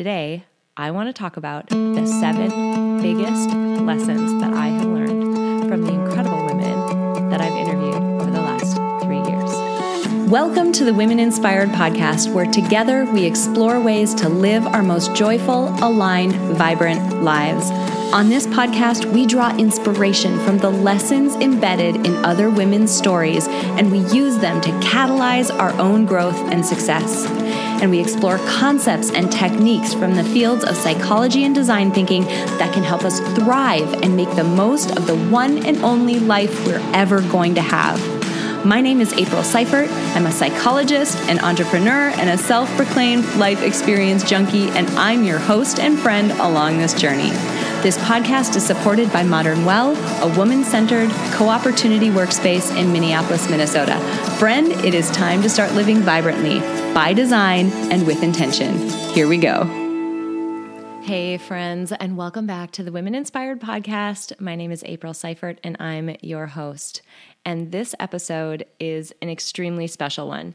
Today, I want to talk about the seven biggest lessons that I have learned from the incredible women that I've interviewed over the last three years. Welcome to the Women Inspired Podcast, where together we explore ways to live our most joyful, aligned, vibrant lives. On this podcast, we draw inspiration from the lessons embedded in other women's stories, and we use them to catalyze our own growth and success and we explore concepts and techniques from the fields of psychology and design thinking that can help us thrive and make the most of the one and only life we're ever going to have. My name is April Seifert. I'm a psychologist, an entrepreneur, and a self proclaimed life experience junkie, and I'm your host and friend along this journey. This podcast is supported by Modern Well, a woman centered co opportunity workspace in Minneapolis, Minnesota. Friend, it is time to start living vibrantly, by design, and with intention. Here we go. Hey, friends, and welcome back to the Women Inspired Podcast. My name is April Seifert, and I'm your host. And this episode is an extremely special one.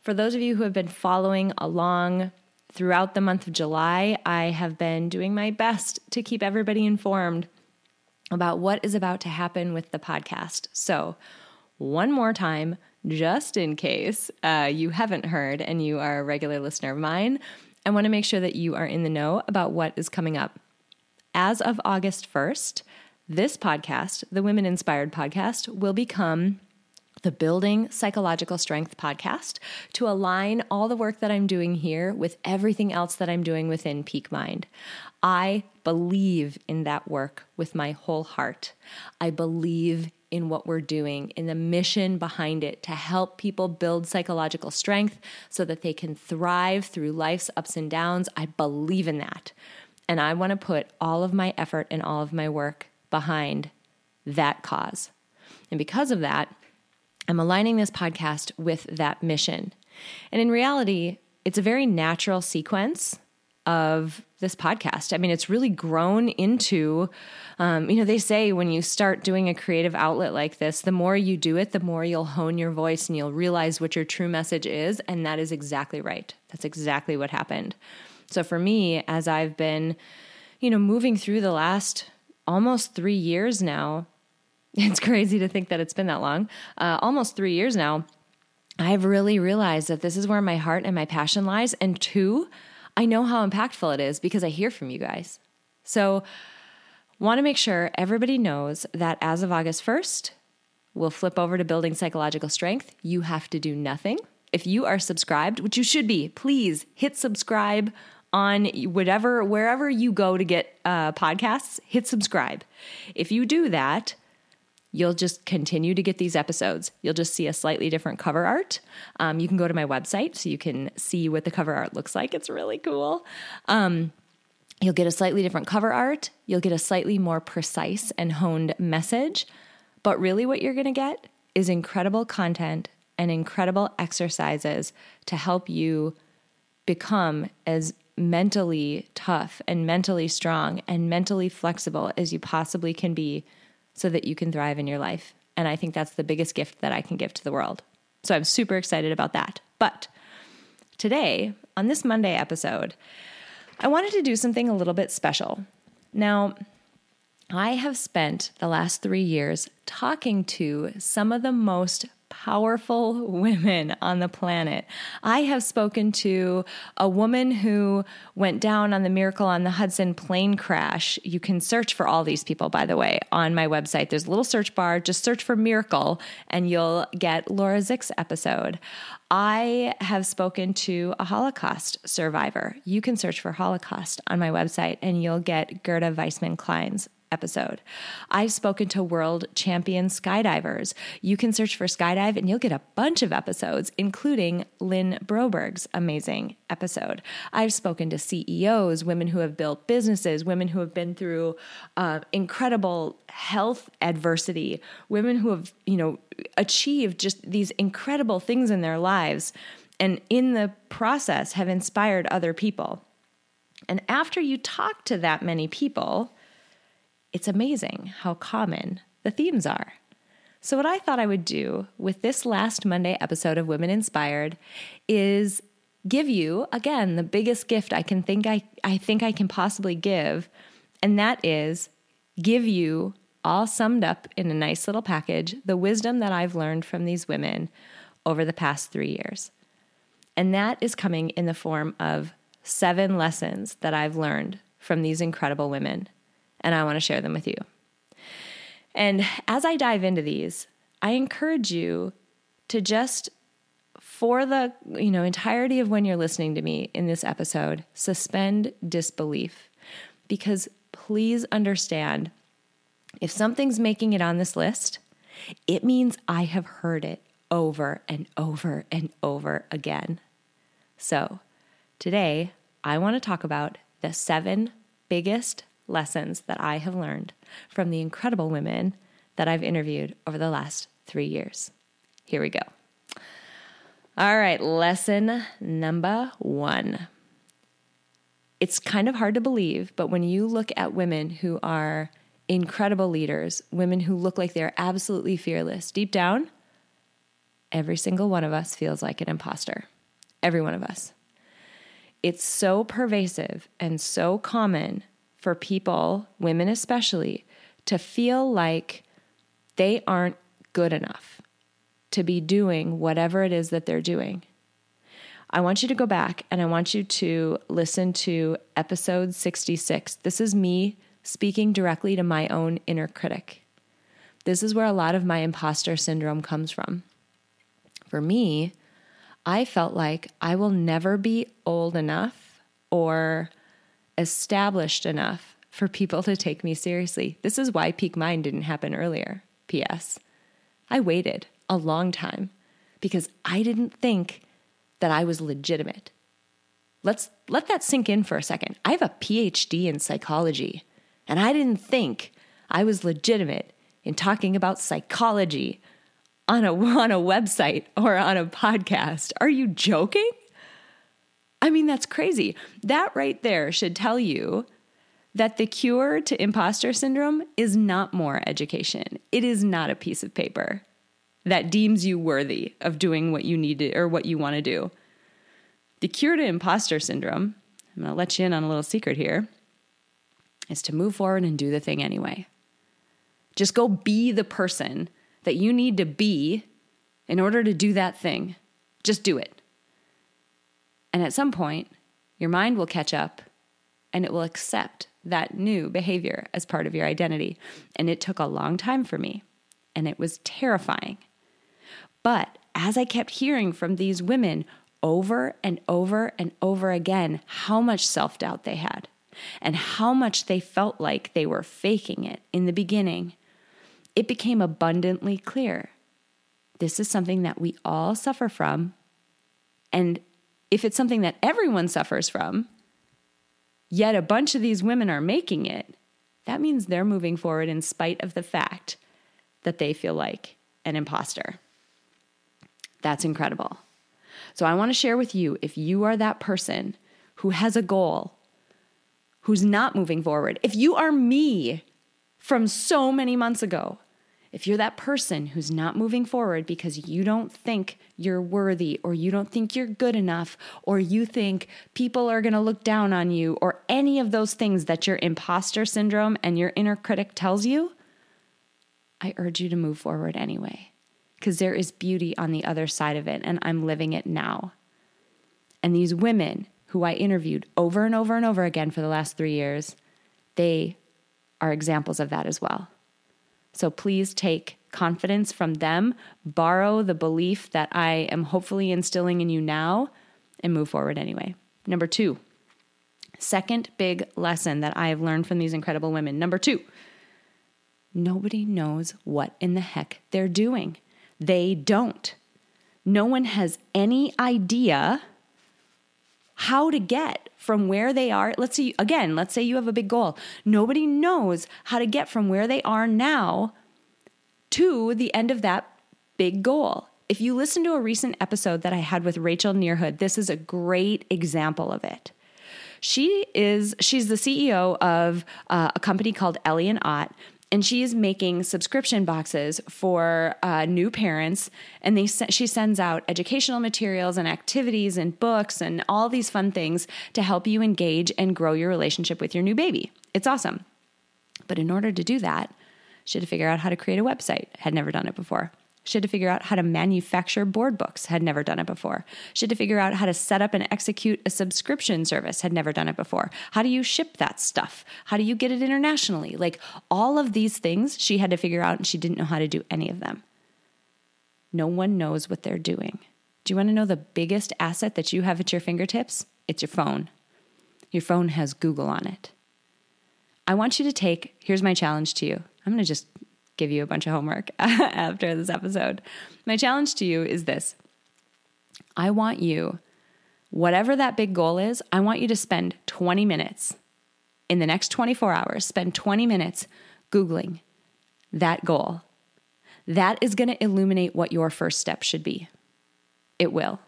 For those of you who have been following along throughout the month of July, I have been doing my best to keep everybody informed about what is about to happen with the podcast. So, one more time, just in case uh, you haven't heard and you are a regular listener of mine, I want to make sure that you are in the know about what is coming up. As of August 1st, this podcast, the Women Inspired podcast, will become the Building Psychological Strength podcast to align all the work that I'm doing here with everything else that I'm doing within Peak Mind. I believe in that work with my whole heart. I believe in what we're doing, in the mission behind it to help people build psychological strength so that they can thrive through life's ups and downs. I believe in that. And I want to put all of my effort and all of my work behind that cause. And because of that, I'm aligning this podcast with that mission. And in reality, it's a very natural sequence of this podcast. I mean, it's really grown into, um, you know, they say when you start doing a creative outlet like this, the more you do it, the more you'll hone your voice and you'll realize what your true message is. And that is exactly right. That's exactly what happened. So for me, as I've been, you know, moving through the last almost three years now, it's crazy to think that it's been that long, uh, almost three years now. I've really realized that this is where my heart and my passion lies. And two, I know how impactful it is because I hear from you guys. So, want to make sure everybody knows that as of August 1st, we'll flip over to building psychological strength. You have to do nothing. If you are subscribed, which you should be, please hit subscribe on whatever, wherever you go to get uh, podcasts, hit subscribe. If you do that, you'll just continue to get these episodes. You'll just see a slightly different cover art. Um, you can go to my website so you can see what the cover art looks like. It's really cool. Um, you'll get a slightly different cover art. You'll get a slightly more precise and honed message. But really, what you're going to get is incredible content and incredible exercises to help you become as mentally tough and mentally strong and mentally flexible as you possibly can be so that you can thrive in your life. And I think that's the biggest gift that I can give to the world. So I'm super excited about that. But today, on this Monday episode, I wanted to do something a little bit special. Now, I have spent the last three years talking to some of the most powerful women on the planet. I have spoken to a woman who went down on the Miracle on the Hudson plane crash. You can search for all these people, by the way, on my website. There's a little search bar. Just search for Miracle and you'll get Laura Zych's episode. I have spoken to a Holocaust survivor. You can search for Holocaust on my website and you'll get Gerda Weissmann Klein's episode. I've spoken to world champion skydivers. You can search for skydive and you'll get a bunch of episodes, including Lynn Broberg's amazing episode. I've spoken to CEOs, women who have built businesses, women who have been through uh, incredible health adversity, women who have, you know, achieved just these incredible things in their lives and in the process have inspired other people. And after you talk to that many people, it's amazing how common the themes are. So, what I thought I would do with this last Monday episode of Women Inspired is give you again the biggest gift I can think I, I think I can possibly give, and that is give you all summed up in a nice little package the wisdom that I've learned from these women over the past three years. And that is coming in the form of seven lessons that I've learned from these incredible women. And I want to share them with you. And as I dive into these, I encourage you to just for the you know entirety of when you're listening to me in this episode suspend disbelief because please understand if something's making it on this list it means i have heard it over and over and over again so today i want to talk about the seven biggest lessons that i have learned from the incredible women that i've interviewed over the last three years here we go all right, lesson number one. It's kind of hard to believe, but when you look at women who are incredible leaders, women who look like they're absolutely fearless, deep down, every single one of us feels like an imposter. Every one of us. It's so pervasive and so common for people, women especially, to feel like they aren't good enough to be doing whatever it is that they're doing. I want you to go back and I want you to listen to episode 66. This is me speaking directly to my own inner critic. This is where a lot of my imposter syndrome comes from. For me, I felt like I will never be old enough or established enough for people to take me seriously. This is why Peak Mind didn't happen earlier. P.S. I waited a long time because I didn't think that I was legitimate. Let's let that sink in for a second. I have a PhD in psychology, and I didn't think I was legitimate in talking about psychology on a on a website or on a podcast. Are you joking? I mean, that's crazy. That right there should tell you that the cure to imposter syndrome is not more education. It is not a piece of paper that deems you worthy of doing what you need to or what you want to do. The cure to imposter syndrome, I'm going to let you in on a little secret here, is to move forward and do the thing anyway. Just go be the person that you need to be in order to do that thing. Just do it. And at some point, your mind will catch up and it will accept that new behavior as part of your identity. And it took a long time for me, and it was terrifying. But as I kept hearing from these women over and over and over again how much self doubt they had and how much they felt like they were faking it in the beginning, it became abundantly clear. This is something that we all suffer from. And if it's something that everyone suffers from, yet a bunch of these women are making it, that means they're moving forward in spite of the fact that they feel like an imposter. That's incredible. So I want to share with you if you are that person who has a goal, who's not moving forward, if you are me from so many months ago, if you're that person who's not moving forward because you don't think you're worthy or you don't think you're good enough or you think people are going to look down on you or any of those things that your imposter syndrome and your inner critic tells you, I urge you to move forward anyway because there is beauty on the other side of it, and I'm living it now. And these women who I interviewed over and over and over again for the last three years, they are examples of that as well. So please take confidence from them, borrow the belief that I am hopefully instilling in you now, and move forward anyway. Number two, second big lesson that I have learned from these incredible women. Number two, nobody knows what in the heck they're doing. They don't. No one has any idea how to get from where they are. Let's see, again, let's say you have a big goal. Nobody knows how to get from where they are now to the end of that big goal. If you listen to a recent episode that I had with Rachel Nearhood, this is a great example of it. She is she's the CEO of uh, a company called Ellie and Ott, and she is making subscription boxes for uh, new parents. And they she sends out educational materials and activities and books and all these fun things to help you engage and grow your relationship with your new baby. It's awesome. But in order to do that she had to figure out how to create a website. Had never done it before she had to figure out how to manufacture board books, had never done it before. She had to figure out how to set up and execute a subscription service, had never done it before. How do you ship that stuff? How do you get it internationally? Like all of these things she had to figure out, and she didn't know how to do any of them. No one knows what they're doing. Do you want to know the biggest asset that you have at your fingertips? It's your phone. Your phone has Google on it. I want you to take, here's my challenge to you. I'm going to just give you a bunch of homework after this episode. My challenge to you is this I want you, whatever that big goal is, I want you to spend 20 minutes in the next 24 hours, spend 20 minutes Googling that goal. That is going to illuminate what your first step should be. It will.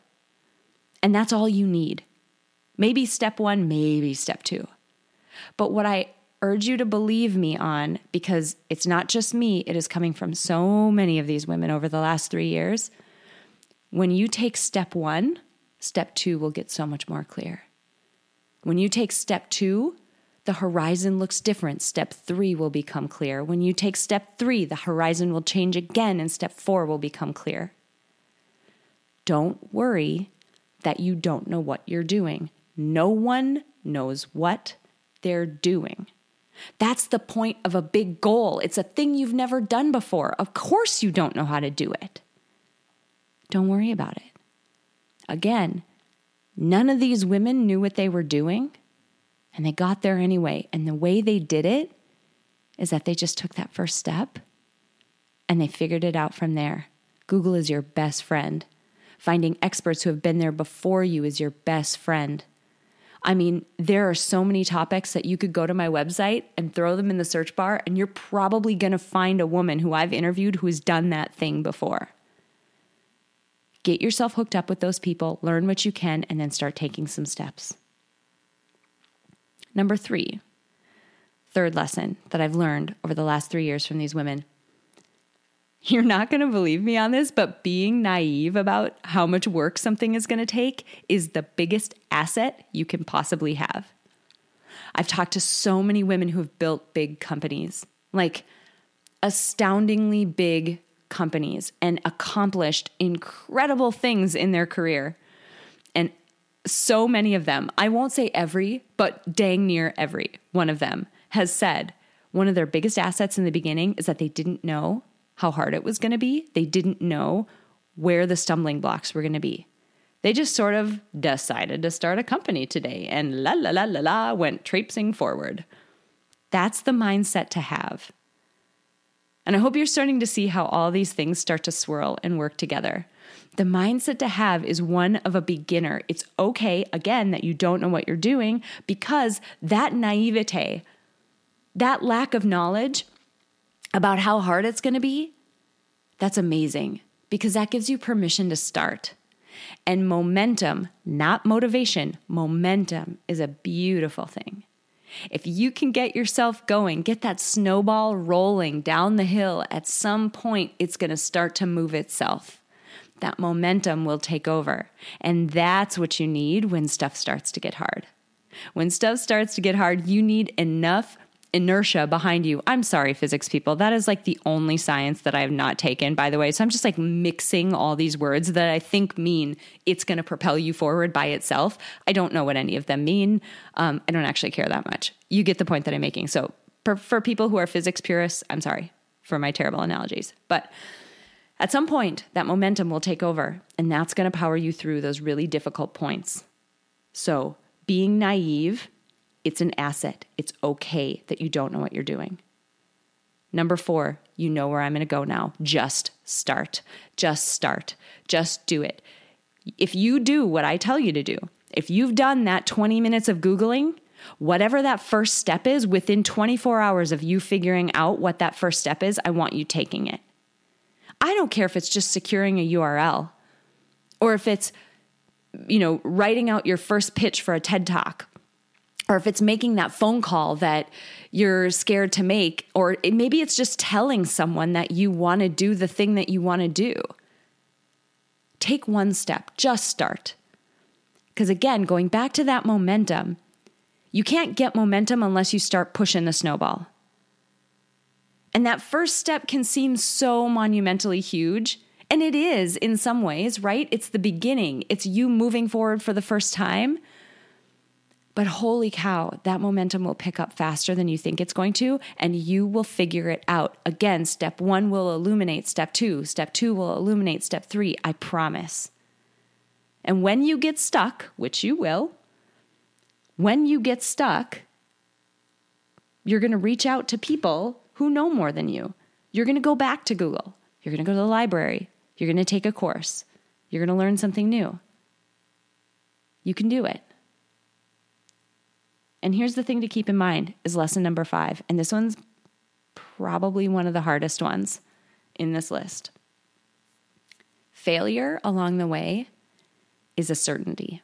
And that's all you need. Maybe step one, maybe step two. But what I urge you to believe me on because it's not just me, it is coming from so many of these women over the last three years. When you take step one, step two will get so much more clear. When you take step two, the horizon looks different. Step three will become clear. When you take step three, the horizon will change again and step four will become clear. Don't worry that you don't know what you're doing. No one knows what they're doing. That's the point of a big goal. It's a thing you've never done before. Of course, you don't know how to do it. Don't worry about it. Again, none of these women knew what they were doing, and they got there anyway. And the way they did it is that they just took that first step and they figured it out from there. Google is your best friend. Finding experts who have been there before you is your best friend. I mean, there are so many topics that you could go to my website and throw them in the search bar, and you're probably going to find a woman who I've interviewed who has done that thing before. Get yourself hooked up with those people, learn what you can, and then start taking some steps. Number three, third lesson that I've learned over the last three years from these women you're not going to believe me on this, but being naive about how much work something is going to take is the biggest asset you can possibly have. I've talked to so many women who have built big companies, like astoundingly big companies, and accomplished incredible things in their career. And so many of them, I won't say every, but dang near every one of them has said one of their biggest assets in the beginning is that they didn't know how hard it was going to be. They didn't know where the stumbling blocks were going to be. They just sort of decided to start a company today and la la la la la went traipsing forward. That's the mindset to have. And I hope you're starting to see how all these things start to swirl and work together. The mindset to have is one of a beginner. It's okay, again, that you don't know what you're doing because that naivete, that lack of knowledge, about how hard it's going to be, that's amazing because that gives you permission to start. And momentum, not motivation, momentum is a beautiful thing. If you can get yourself going, get that snowball rolling down the hill, at some point it's going to start to move itself. That momentum will take over. And that's what you need when stuff starts to get hard. When stuff starts to get hard, you need enough inertia behind you. I'm sorry, physics people. That is like the only science that I have not taken, by the way. So I'm just like mixing all these words that I think mean it's going to propel you forward by itself. I don't know what any of them mean. Um, I don't actually care that much. You get the point that I'm making. So for, for people who are physics purists, I'm sorry for my terrible analogies. But at some point, that momentum will take over, and that's going to power you through those really difficult points. So being naive it's an asset. It's okay that you don't know what you're doing. Number four, you know where I'm going to go now. Just start. Just start. Just do it. If you do what I tell you to do, if you've done that 20 minutes of Googling, whatever that first step is, within 24 hours of you figuring out what that first step is, I want you taking it. I don't care if it's just securing a URL or if it's, you know, writing out your first pitch for a TED Talk or if it's making that phone call that you're scared to make, or it, maybe it's just telling someone that you want to do the thing that you want to do. Take one step, just start. Because again, going back to that momentum, you can't get momentum unless you start pushing the snowball. And that first step can seem so monumentally huge. And it is in some ways, right? It's the beginning, it's you moving forward for the first time. But holy cow, that momentum will pick up faster than you think it's going to, and you will figure it out. Again, step one will illuminate step two, step two will illuminate step three, I promise. And when you get stuck, which you will, when you get stuck, you're going to reach out to people who know more than you. You're going to go back to Google. You're going to go to the library. You're going to take a course. You're going to learn something new. You can do it. And here's the thing to keep in mind is lesson number 5, and this one's probably one of the hardest ones in this list. Failure along the way is a certainty.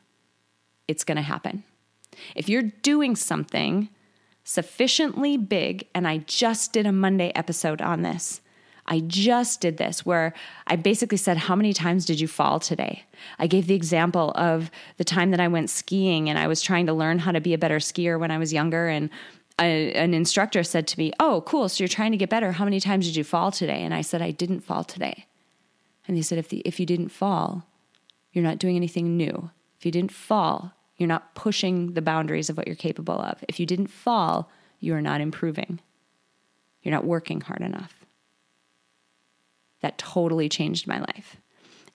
It's going to happen. If you're doing something sufficiently big, and I just did a Monday episode on this. I just did this where I basically said, How many times did you fall today? I gave the example of the time that I went skiing and I was trying to learn how to be a better skier when I was younger. And a, an instructor said to me, Oh, cool. So you're trying to get better. How many times did you fall today? And I said, I didn't fall today. And he said, If, the, if you didn't fall, you're not doing anything new. If you didn't fall, you're not pushing the boundaries of what you're capable of. If you didn't fall, you are not improving. You're not working hard enough. That totally changed my life.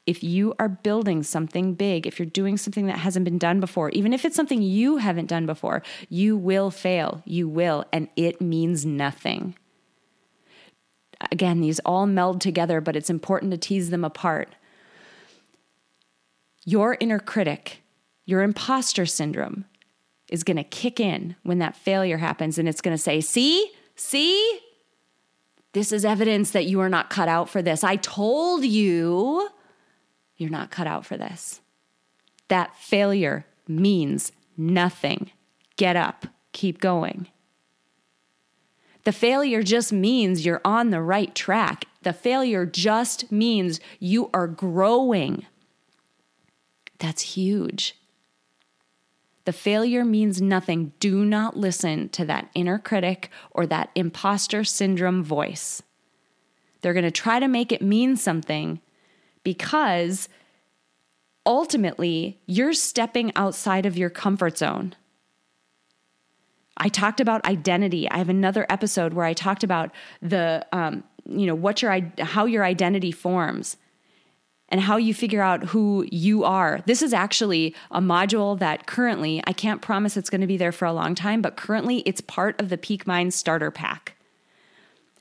If you are building something big, if you're doing something that hasn't been done before, even if it's something you haven't done before, you will fail. You will, and it means nothing. Again, these all meld together, but it's important to tease them apart. Your inner critic your imposter syndrome is going to kick in when that failure happens and it's going to say, See, see, this is evidence that you are not cut out for this. I told you you're not cut out for this. That failure means nothing. Get up, keep going. The failure just means you're on the right track. The failure just means you are growing. That's huge. The failure means nothing. Do not listen to that inner critic or that imposter syndrome voice. They're going to try to make it mean something because ultimately you're stepping outside of your comfort zone. I talked about identity. I have another episode where I talked about the, um, you know, what your how your identity forms and how you figure out who you are. This is actually a module that currently, I can't promise it's going to be there for a long time, but currently it's part of the Peak Mind Starter Pack.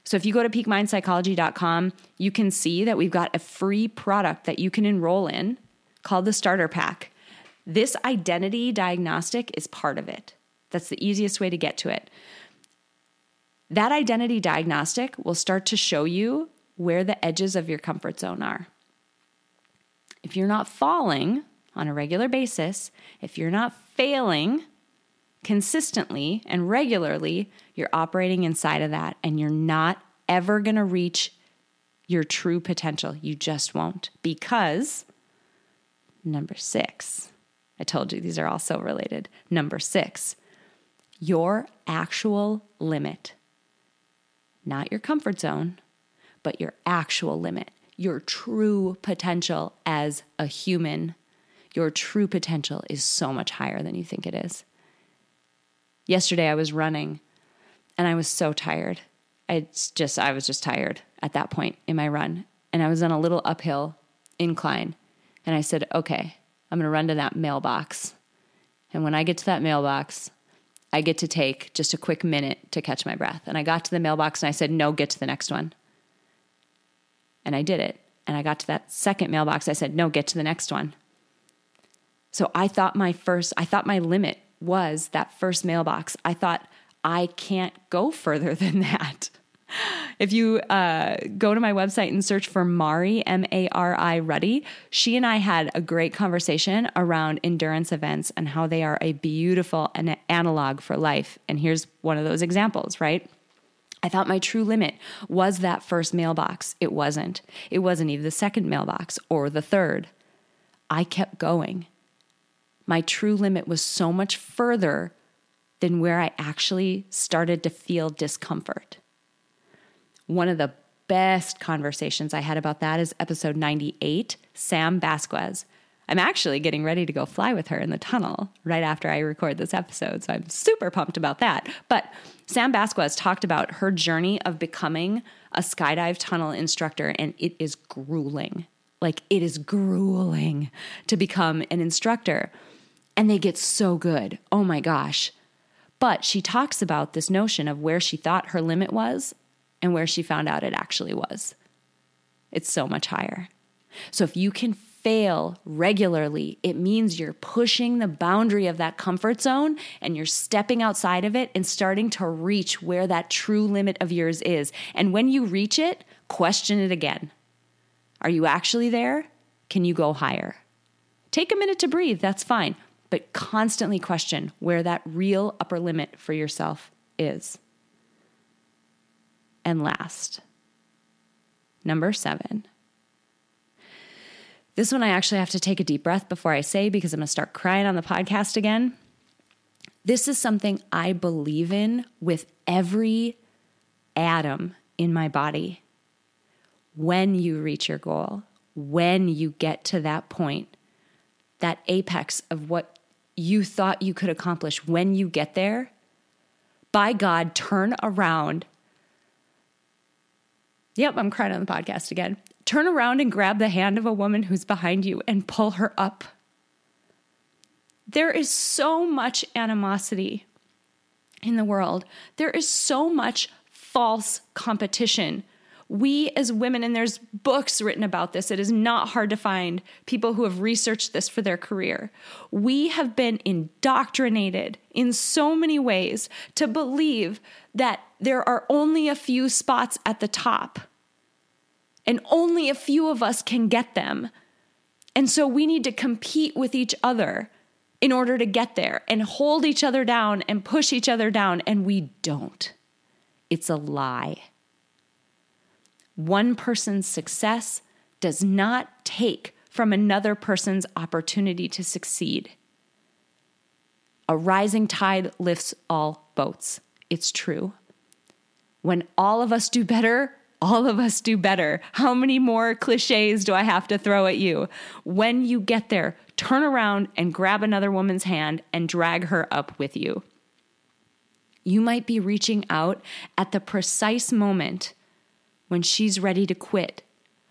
So if you go to peakmindpsychology.com, you can see that we've got a free product that you can enroll in called the Starter Pack. This identity diagnostic is part of it. That's the easiest way to get to it. That identity diagnostic will start to show you where the edges of your comfort zone are if you're not falling on a regular basis, if you're not failing consistently and regularly, you're operating inside of that and you're not ever going to reach your true potential. You just won't because number six, I told you these are all so related. Number six, your actual limit, not your comfort zone, but your actual limit your true potential as a human, your true potential is so much higher than you think it is. Yesterday I was running and I was so tired. It's just I was just tired at that point in my run and I was on a little uphill incline and I said, "Okay, I'm going to run to that mailbox." And when I get to that mailbox, I get to take just a quick minute to catch my breath. And I got to the mailbox and I said, "No, get to the next one." And I did it. And I got to that second mailbox. I said, no, get to the next one. So I thought my first, I thought my limit was that first mailbox. I thought I can't go further than that. if you uh, go to my website and search for Mari, M A R I Ruddy, she and I had a great conversation around endurance events and how they are a beautiful an analog for life. And here's one of those examples, right? I thought my true limit was that first mailbox. It wasn't. It wasn't even the second mailbox or the third. I kept going. My true limit was so much further than where I actually started to feel discomfort. One of the best conversations I had about that is episode 98, Sam Basquez. I'm actually getting ready to go fly with her in the tunnel right after I record this episode. So I'm super pumped about that. But Sam Basquez talked about her journey of becoming a skydive tunnel instructor, and it is grueling. Like, it is grueling to become an instructor. And they get so good. Oh my gosh. But she talks about this notion of where she thought her limit was and where she found out it actually was. It's so much higher. So if you can fail regularly, it means you're pushing the boundary of that comfort zone and you're stepping outside of it and starting to reach where that true limit of yours is. And when you reach it, question it again. Are you actually there? Can you go higher? Take a minute to breathe, that's fine, but constantly question where that real upper limit for yourself is and last. Number seven. This one I actually have to take a deep breath before I say because I'm going to start crying on the podcast again. This is something I believe in with every atom in my body. When you reach your goal, when you get to that point, that apex of what you thought you could accomplish, when you get there, by God, turn around Yep, I'm crying on the podcast again. Turn around and grab the hand of a woman who's behind you and pull her up. There is so much animosity in the world. There is so much false competition. We as women, and there's books written about this, it is not hard to find people who have researched this for their career. We have been indoctrinated in so many ways to believe that there are only a few spots at the top and only a few of us can get them. And so we need to compete with each other in order to get there and hold each other down and push each other down, and we don't. It's a lie. One person's success does not take from another person's opportunity to succeed. A rising tide lifts all boats. It's true. When all of us do better, all of us do better. How many more cliches do I have to throw at you? When you get there, turn around and grab another woman's hand and drag her up with you. You might be reaching out at the precise moment when she's ready to quit,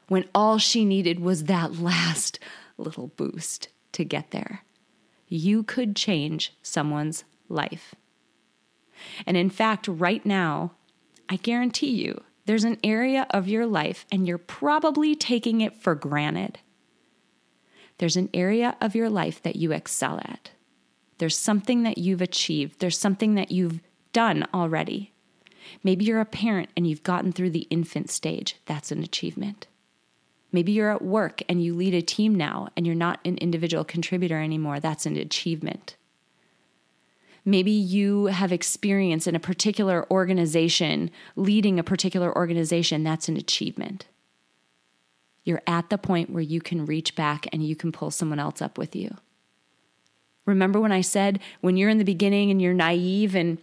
when all she needed was that last little boost to get there. You could change someone's life. And in fact, right now, I guarantee you, there's an area of your life and you're probably taking it for granted. There's an area of your life that you excel at. There's something that you've achieved. There's something that you've done already. Maybe you're a parent and you've gotten through the infant stage. That's an achievement. Maybe you're at work and you lead a team now and you're not an individual contributor anymore. That's an achievement. Maybe you have experience in a particular organization, leading a particular organization. That's an achievement. You're at the point where you can reach back and you can pull someone else up with you. Remember when I said when you're in the beginning and you're naive and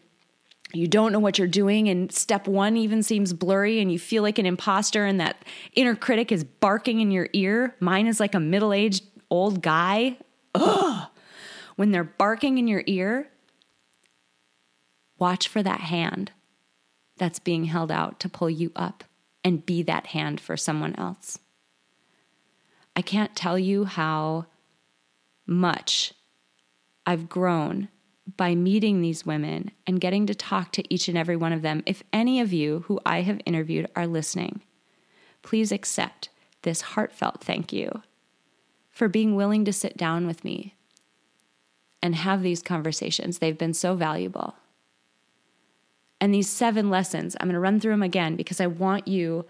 you don't know what you're doing, and step one even seems blurry, and you feel like an imposter, and that inner critic is barking in your ear. Mine is like a middle aged old guy. Ugh. When they're barking in your ear, Watch for that hand that's being held out to pull you up and be that hand for someone else. I can't tell you how much I've grown by meeting these women and getting to talk to each and every one of them. If any of you who I have interviewed are listening, please accept this heartfelt thank you for being willing to sit down with me and have these conversations. They've been so valuable. And these seven lessons, I'm going to run through them again because I want you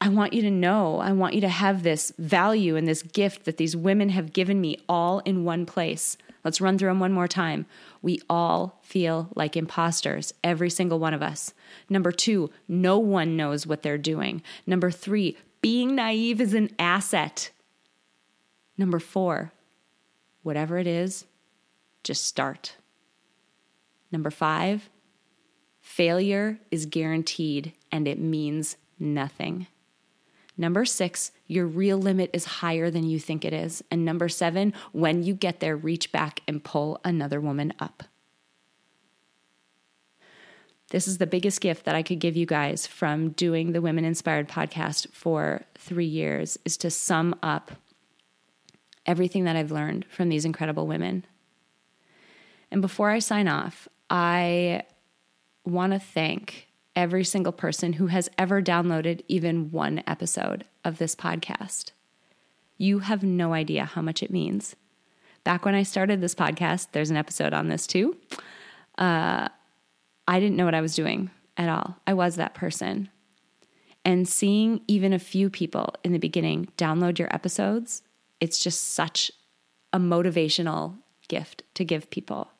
I want you to know, I want you to have this value and this gift that these women have given me all in one place. Let's run through them one more time. We all feel like imposters, every single one of us. Number two, no one knows what they're doing. Number three, being naive is an asset. Number four, whatever it is, just start. Number five, failure is guaranteed and it means nothing. Number six, your real limit is higher than you think it is. And number seven, when you get there, reach back and pull another woman up. This is the biggest gift that I could give you guys from doing the Women Inspired podcast for three years is to sum up everything that I've learned from these incredible women. And before I sign off, I want to thank every single person who has ever downloaded even one episode of this podcast. You have no idea how much it means. Back when I started this podcast, there's an episode on this too. Uh, I didn't know what I was doing at all. I was that person. And seeing even a few people in the beginning download your episodes, it's just such a motivational gift to give people.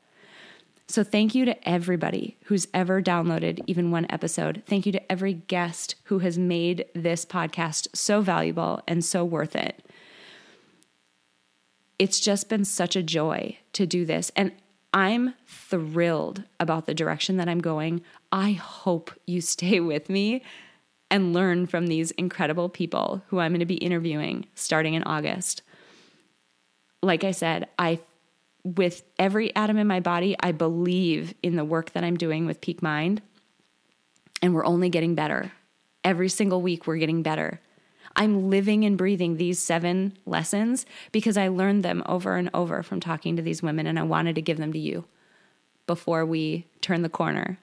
So, thank you to everybody who's ever downloaded even one episode. Thank you to every guest who has made this podcast so valuable and so worth it. It's just been such a joy to do this. And I'm thrilled about the direction that I'm going. I hope you stay with me and learn from these incredible people who I'm going to be interviewing starting in August. Like I said, I with every atom in my body, I believe in the work that I'm doing with Peak Mind. And we're only getting better. Every single week, we're getting better. I'm living and breathing these seven lessons because I learned them over and over from talking to these women, and I wanted to give them to you before we turn the corner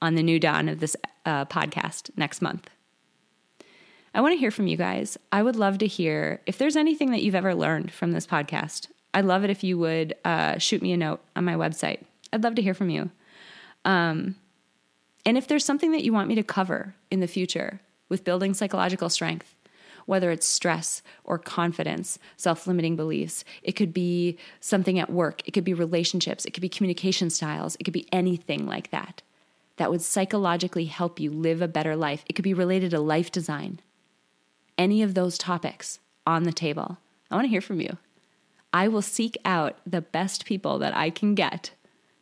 on the new dawn of this uh, podcast next month. I want to hear from you guys. I would love to hear if there's anything that you've ever learned from this podcast. I'd love it if you would uh, shoot me a note on my website. I'd love to hear from you. Um, and if there's something that you want me to cover in the future with building psychological strength, whether it's stress or confidence, self limiting beliefs, it could be something at work, it could be relationships, it could be communication styles, it could be anything like that that would psychologically help you live a better life. It could be related to life design. Any of those topics on the table. I want to hear from you. I will seek out the best people that I can get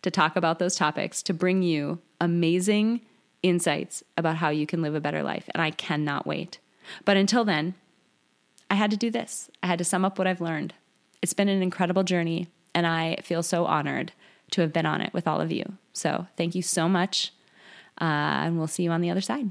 to talk about those topics to bring you amazing insights about how you can live a better life. And I cannot wait. But until then, I had to do this. I had to sum up what I've learned. It's been an incredible journey, and I feel so honored to have been on it with all of you. So thank you so much. Uh, and we'll see you on the other side.